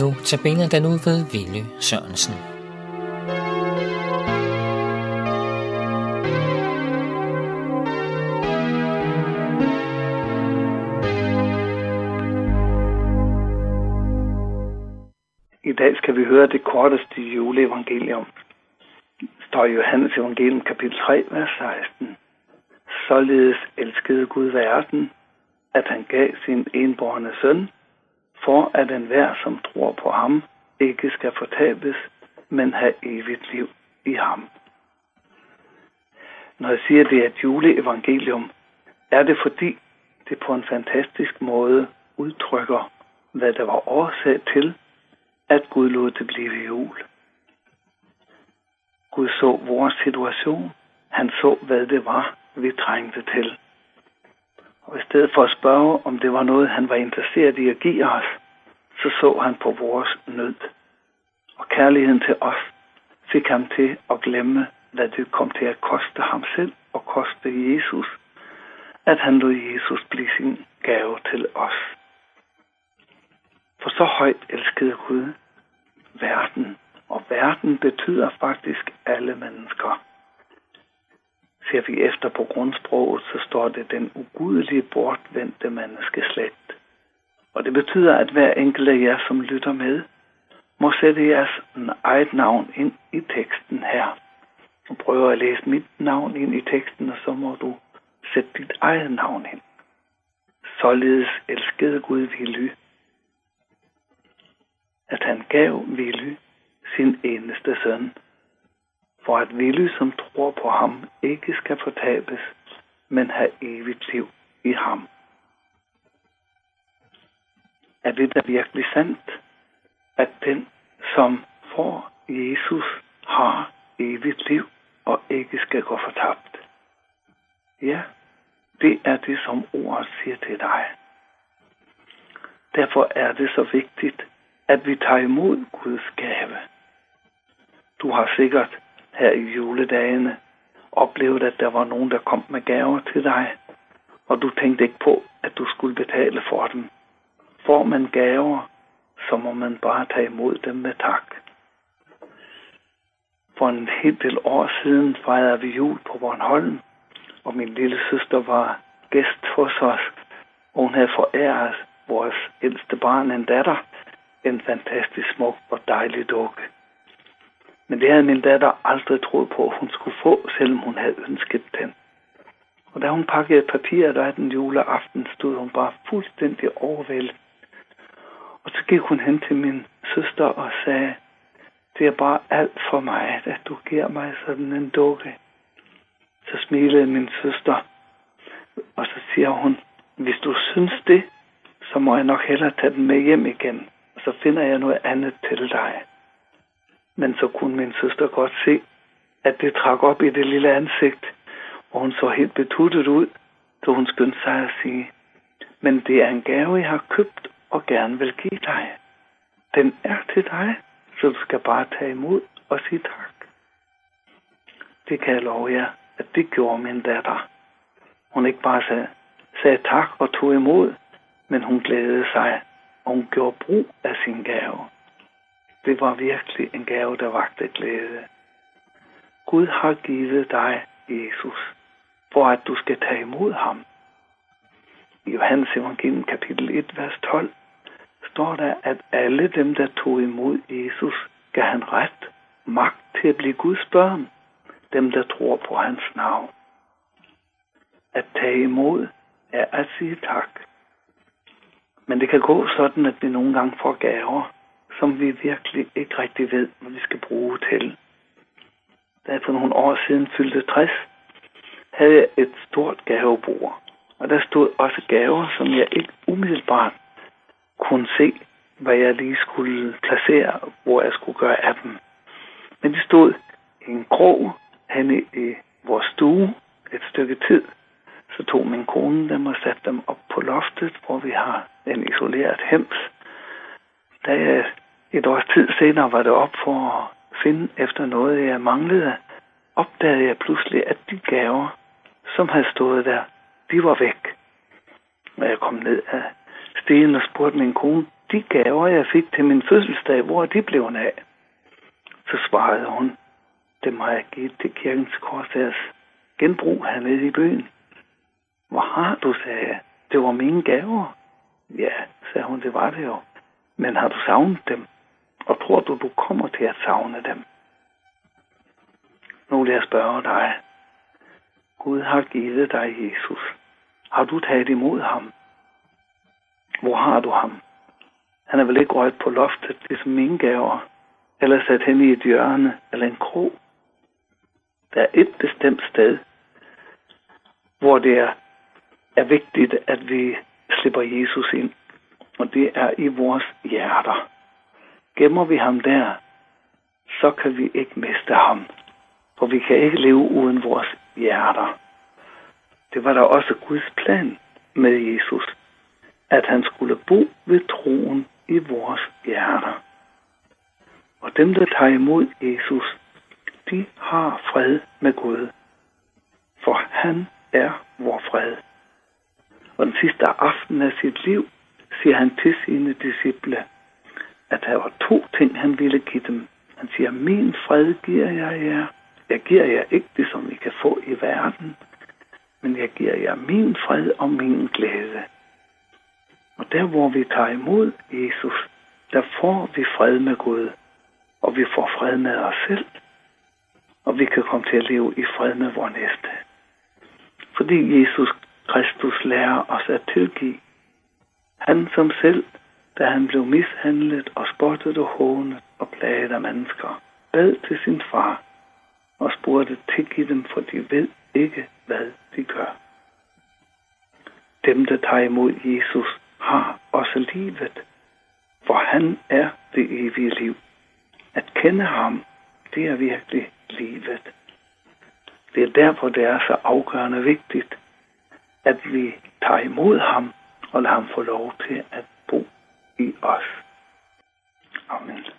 Nu tabiner den ud ved Ville Sørensen. I dag skal vi høre det korteste juleevangelium. Står i Johannes evangelium kapitel 3, vers 16. Således elskede Gud verden, at han gav sin enborne søn, for at enhver, som tror på ham, ikke skal fortabes, men have evigt liv i ham. Når jeg siger, at det er et juleevangelium, er det fordi, det på en fantastisk måde udtrykker, hvad der var årsag til, at Gud lod det blive jul. Gud så vores situation. Han så, hvad det var, vi trængte til. Og i stedet for at spørge, om det var noget, han var interesseret i at give os, så så han på vores nød. Og kærligheden til os fik ham til at glemme, hvad det kom til at koste ham selv og koste Jesus, at han lod Jesus blive sin gave til os. For så højt elskede Gud verden, og verden betyder faktisk alle mennesker. Ser vi efter på grundsproget, så står det den ugudelige bortvendte menneskeslægt. Og det betyder, at hver enkelt af jer, som lytter med, må sætte jeres eget navn ind i teksten her. Du prøver at læse mit navn ind i teksten, og så må du sætte dit eget navn ind. Således elskede Gud Vily, at han gav Vily sin eneste søn, for at ville, som tror på ham, ikke skal fortabes, men have evigt liv i ham. Er det da virkelig sandt, at den, som får Jesus, har evigt liv og ikke skal gå fortabt? Ja, det er det, som ordet siger til dig. Derfor er det så vigtigt, at vi tager imod Guds gave. Du har sikkert her i juledagene oplevet, at der var nogen, der kom med gaver til dig, og du tænkte ikke på, at du skulle betale for dem. Får man gaver, så må man bare tage imod dem med tak. For en hel del år siden fejrede vi jul på Bornholm, og min lille søster var gæst hos os, og hun havde foræret vores ældste barn, en datter, en fantastisk smuk og dejlig dukke. Men det havde min datter aldrig troet på, at hun skulle få, selvom hun havde ønsket den. Og da hun pakkede papiret der den juleaften, stod hun bare fuldstændig overvældet. Og så gik hun hen til min søster og sagde, det er bare alt for mig, at du giver mig sådan en dukke. Så smilede min søster, og så siger hun, hvis du synes det, så må jeg nok hellere tage den med hjem igen, og så finder jeg noget andet til dig. Men så kunne min søster godt se, at det trak op i det lille ansigt, og hun så helt betuttet ud, så hun skyndte sig at sige, men det er en gave, jeg har købt og gerne vil give dig. Den er til dig, så du skal bare tage imod og sige tak. Det kan jeg love jer, at det gjorde min datter. Hun ikke bare sagde, sagde tak og tog imod, men hun glædede sig, og hun gjorde brug af sin gave. Det var virkelig en gave, der vagte glæde. Gud har givet dig, Jesus, for at du skal tage imod ham. I Johannes evangelium kapitel 1, vers 12, står der, at alle dem, der tog imod Jesus, gav han ret, magt til at blive Guds børn, dem, der tror på hans navn. At tage imod er at sige tak. Men det kan gå sådan, at vi nogle gange får gaver, som vi virkelig ikke rigtig ved, hvad vi skal bruge til. Da jeg for nogle år siden fyldte 60, havde jeg et stort gavebord. Og der stod også gaver, som jeg ikke umiddelbart kunne se, hvad jeg lige skulle placere, hvor jeg skulle gøre af dem. Men de stod i en krog henne i vores stue et stykke tid. Så tog min kone dem og satte dem op på loftet, hvor vi har en isoleret hems. Da jeg et års tid senere var det op for at finde efter noget, jeg manglede, opdagede jeg pludselig, at de gaver, som havde stået der, de var væk. Når jeg kom ned af stenen og spurgte min kone, de gaver, jeg fik til min fødselsdag, hvor er de blevet af? Så svarede hun, dem har jeg givet til kirkens korsærs genbrug hernede i byen. Hvor har du, sagde jeg. Det var mine gaver. Ja, sagde hun, det var det jo. Men har du savnet dem? Og tror du, du kommer til at savne dem? Nu vil jeg spørge dig. Gud har givet dig Jesus. Har du taget imod ham? Hvor har du ham? Han er vel ikke røget på loftet, ligesom mine gaver, eller sat hen i et hjørne eller en krog. Der er et bestemt sted, hvor det er, er vigtigt, at vi slipper Jesus ind. Og det er i vores hjerter. Gemmer vi ham der, så kan vi ikke miste ham. For vi kan ikke leve uden vores hjerter. Det var der også Guds plan med Jesus, at han skulle bo ved troen i vores hjerter. Og dem, der tager imod Jesus, de har fred med Gud. For han er vor fred. Og den sidste aften af sit liv siger han til sine disciple, at der var to ting, han ville give dem. Han siger, min fred giver jeg jer. Jeg giver jer ikke det, som I kan få i verden, men jeg giver jer min fred og min glæde. Og der, hvor vi tager imod Jesus, der får vi fred med Gud, og vi får fred med os selv, og vi kan komme til at leve i fred med vores næste. Fordi Jesus Kristus lærer os at tilgive. Han som selv, da han blev mishandlet og spottet og hånet og plaget af mennesker, bad til sin far og spurgte, tilgiv dem, for de ved ikke, hvad de gør. Dem, der tager imod Jesus, har også livet, for han er det evige liv. At kende ham, det er virkelig livet. Det er derfor, det er så afgørende vigtigt, at vi tager imod ham og lader ham få lov til at bo i os. Amen.